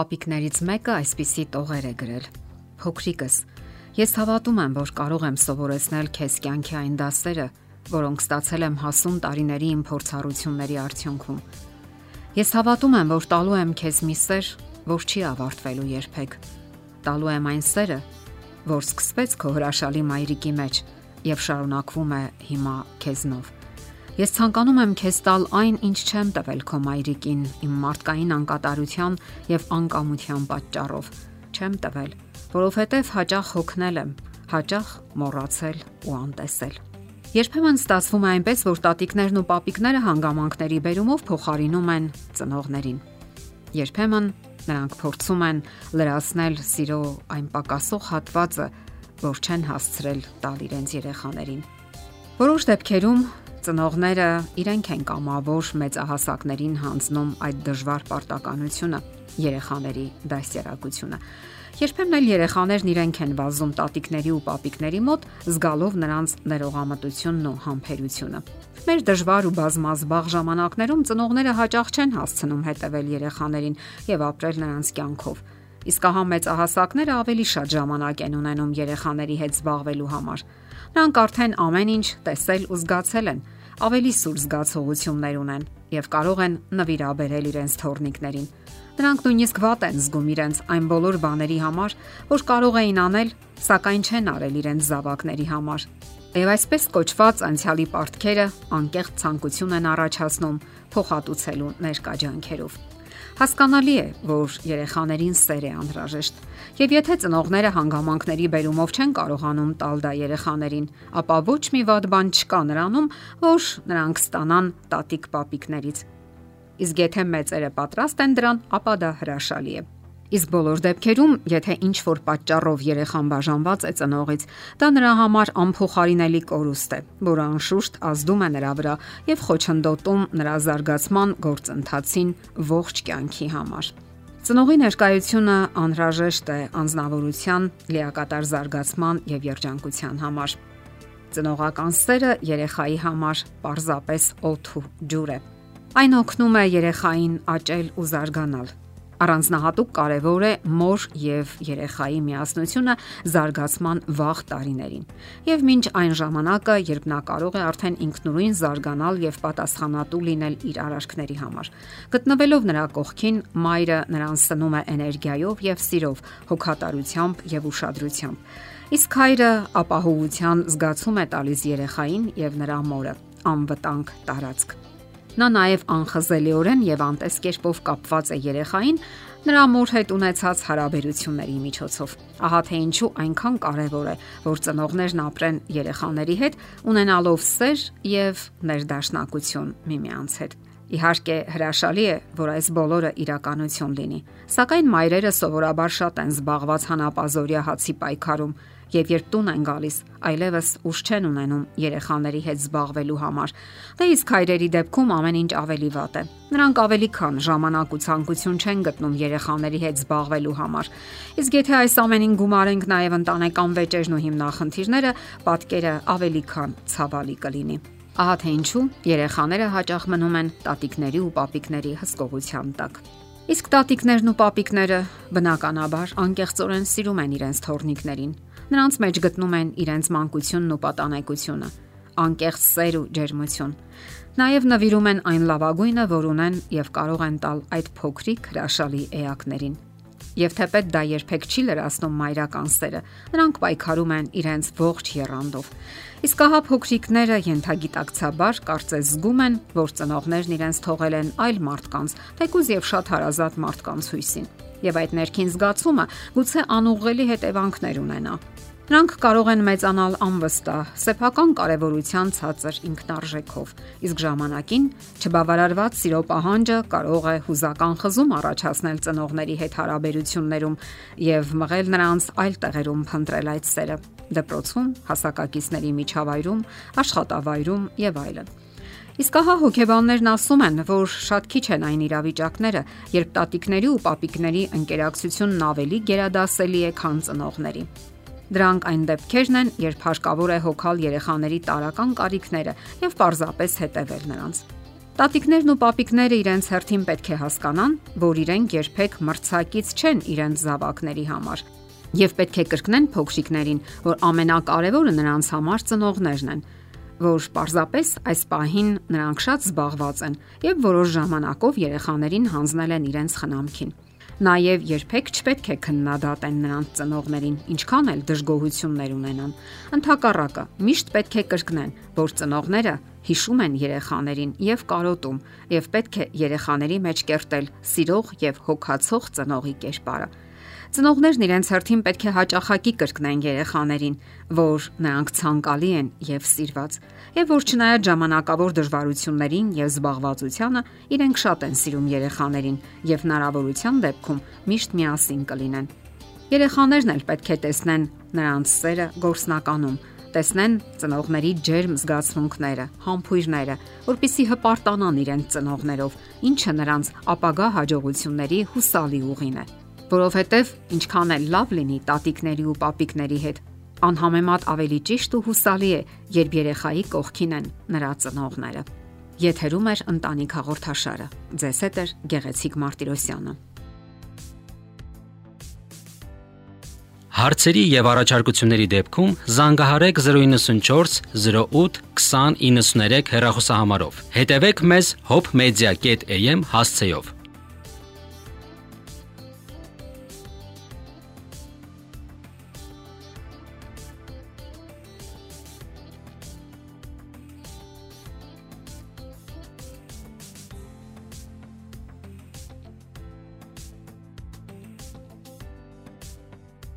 Պապիկներից մեկը այսպիսի տողեր է գրել. Փոքրիկս, ես հավատում եմ, որ կարող եմ սովորեցնել քեզ կյանքի այն դասերը, որոնք ստացել եմ հասուն տարիների իմ փորձառությունների արդյունքում։ Ես հավատում եմ, որ տալու եմ քեզ մի սեր, որ չի ավարտվելու երբեք։ Տալու եմ այն սերը, որ սկսվեց քո հրաշալի մայրիկի մեջ եւ շարունակվում է հիմա քեզնով։ Ես ցանկանում եմ քեզ տալ այն, ինչ չեմ տվել քո մայրիկին իմ մարդկային անկատարության եւ անկամության պատճառով։ Չեմ տվել, որովհետեւ հաճախ հոգնել եմ, հաճախ մոռացել ու անտեսել։ Երբեմն ստացվում է այնպես, որ տատիկներն ու պապիկները հանգամանքների բերումով փոխարինում են ծնողներին։ Երբեմն նրանք փորձում են լրացնել սիրո այն պակասող հատվածը, որ չեն հասցրել տալ իրենց երեխաներին։ Որոշ դեպքերում Ծնողները իրենք են կամավոր մեծահասակներին հանձնում այդ դժվար պարտականությունը, երեխաների դաստիարակությունը։ Երբեմն էլ երեխաներն իրենք են վազում տատիկների ու պապիկների մոտ, զգալով նրանց ներողամտությունն ու համբերությունը։ Մեր դժվար ու բազմազբաղ ժամանակներում ծնողները հաճախ չեն հասցնում հետևել երեխաներին եւ ապրել նրանց կյանքով։ Իսկ ահա մեծահասակները ավելի շատ ժամանակ են ունենում երեխաների հետ զբաղվելու համար։ Նրանք արդեն ամեն ինչ տեսել ու զգացել են, ավելի սուր զգացողություններ ունեն եւ կարող են նվիրաբերել իրենց թորնիկներին։ Նրանք նույնիսկ վատ են զգում իրենց այն բոլոր բաների համար, որ կարող էին անել, սակայն չեն արել իրենց զավակների համար։ Եվ այսպես կոչված անցյալի պարտքերը անկեղծ ցանկություն են առաջացնում փոխհատուցելու ներկա ջանքերով։ Հասկանալի է, որ երեխաներին սեր է անհրաժեշտ։ Եվ եթե ծնողները հանգամանքների բերումով չեն կարողանում տալ դա երեխաներին, ապա ոչ մի վատ բան չկա նրանում, որ նրանք ստանան տատիկ-պապիկներից։ Իսկ եթե մեծերը պատրաստ են դրան, ապա դա հրաշալի է։ Իսկ բոլոր դեպքերում, եթե ինչ որ պատճառով երեխան բաժանված է ծնողից, դա նրա համար անփոխարինելի կորուստ է, որը անշուշտ ազդում է նրա վրա եւ խոչընդոտում նրա զարգացման գործընթացին ողջ կյանքի համար։ Ծնողի ներկայությունը անհրաժեշտ է անznավորության, լիակատար զարգացման եւ երջանկության համար։ Ծնողական սերը երեխայի համար պարզապես օթ ու ջուր է։ Այն օգնում է երեխային աճել ու զարգանալ Առանձնահատուկ կարևոր է մոր եւ երեխայի միասնությունը զարգացման վաղ տարիներին։ Եվ մինչ այն ժամանակը, երբ նա կարող է արդեն ինքնուրույն զարգանալ եւ պատասխանատու լինել իր արարքների համար։ Գտնվելով նրա կողքին, մայրը նրան սնում է էներգիայով եւ սիրով, հոգատարությամբ եւ ուշադրությամբ։ Իսկ հայրը ապահովության զգացում է տալիս երեխային եւ նրա մորը անվտանգ տարածք։ Նա նաև անխզելիորեն եւ անտես կերպով կապված է երեխային նրա մոր հետ ունեցած հարաբերությունների միջոցով։ Ահա թե ինչու այնքան կարևոր է, որ ծնողներն ապրեն երեխաների հետ, ունենալով սեր եւ ներդաշնակություն միմյանց հետ։ Իհարկե հրաշալի է, որ այս բոլորը իրականություն լինի։ Սակայն մայրերը սովորաբար շատ են զբաղված հանապազորյա հացի պայքարում եւ երբ տուն են գալիս, այլևս ուշ չեն ունենում երեխաների հետ զբաղվելու համար։ Դե իսկ հայրերի դեպքում ամեն ինչ ավելի վատ է։ Նրանք ավելի քան ժամանակ ու ցանկություն չեն գտնում երեխաների հետ զբաղվելու համար։ Իսկ եթե այս ամենին գումարենք նաեւ ընտանեկան վեճերն ու հիմնախնդիրները, պատկերը ավելի քան ցավալի կլինի։ Ահա թե ինչու երեխաները հաճախ մնում են տատիկների ու պապիկների հսկողության տակ։ Իսկ տատիկներն ու պապիկները բնականաբար անկեղծորեն սիրում են իրենց թորնիկներին Նրանց մեջ գտնում են իրենց մանկությունն ու պատանեկությունը, անկեղծ սեր ու ջերմություն։ Նաև նվիրում են այն լավագույնը, որ ունեն եւ կարող են տալ այդ փոքրիկ հրաշալի էակներին։ Եվ թեպետ դա երբեք չի լրացնում մայրական սերը։ Նրանք պայքարում են իրենց ողջ երանդով։ Իսկ ահա փոքրիկները յենթագիտակցաբար կարծես զգում են, որ ծնողներն իրենց թողել են այլ մարդկանց, թեկուզ եւ շատ հարազատ մարդկանց հույսին եւ այդ ներքին զգացումը գուցե անուղղելի հետևանքներ ունենա։ Նրանք կարող են մեծանալ անվստահ, սեփական կարևորության ցածր ինքնարժեքով, իսկ ժամանակին չբավարարված սիրո պահանջը կարող է հուզական խզում առաջացնել ծնողների հետ հարաբերություններում եւ մղել նրանց այլ տեղերում փնտրել այդ սերը՝ դպրոցում, հասակակիցների միջավայրում, աշխատավայրում եւ այլն։ Իսկ ահա հոգեբաններն ասում են, որ շատ քիչ են այն իրավիճակները, երբ տատիկների ու պապիկների ընկերակցությունն ավելի գերադասելի է, քան ծնողների։ Դրանք այն դեպքերն են, երբ հարկավոր է հոգալ երեխաների տարական կարիքները եւ պարզապես հետևել նրանց։ Տատիկներն ու պապիկները իրենց հերթին պետք է հասկանան, որ իրենք երբեք մրցակից չեն իրենց զավակների համար եւ պետք է կրկնեն փոքրիկներին, որ ամենակարևորը նրանց համար ծնողներն են, որ պարզապես այս պահին նրանք շատ զբաղված են եւ որոշ ժամանակով երեխաներին հանձնել են իրենց խնամքին։ Նաև երբեք չպետք է քննադատեն նրանց ծնողներին, ինչքան էլ դժգոհություններ ունենան։ Ընթակառակը միշտ պետք է կրկնեն, որ ծնողները հիշում են երեխաներին եւ կարոտում, եւ պետք է երեխաների մեջ կերտել սիրող եւ հոգացող ծնողի կերպարը։ Ծնողներն իրենց հերթին պետք է հաճախակի կրկնեն երեխաներին, որ նրանք ցանկալի են եւ սիրված, եւ որ չնայած ժամանակավոր դժվարություններին եւ զբաղվածությանը, իրենք շատ են սիրում երեխաներին եւ հնարավորության դեպքում միշտ միասին կլինեն։ Երեխաներն էլ պետք է տեսնեն նրանց սերը գործնականում, տեսնեն ծնողների ջերմ զգացմունքները, համբույրները, որpիսի հպարտանան իրենց ծնողներով, ինչը նրանց ապագա հաջողությունների հուսալի ուղին է որովհետև ինչքան էլ լավ լինի տատիկների ու պապիկների հետ, անհամեմատ ավելի ճիշտ ու հուսալի է, երբ երեխայի կողքին են նրա ծնողները։ Եթերում է ընտանիք հաղորդաշարը։ Ձեզ հետ է Գեղեցիկ Մարտիրոսյանը։ Հարցերի եւ առաջարկությունների դեպքում զանգահարեք 094 08 2093 հեռախոսահամարով։ Հետևեք մեզ hopmedia.am հասցեով։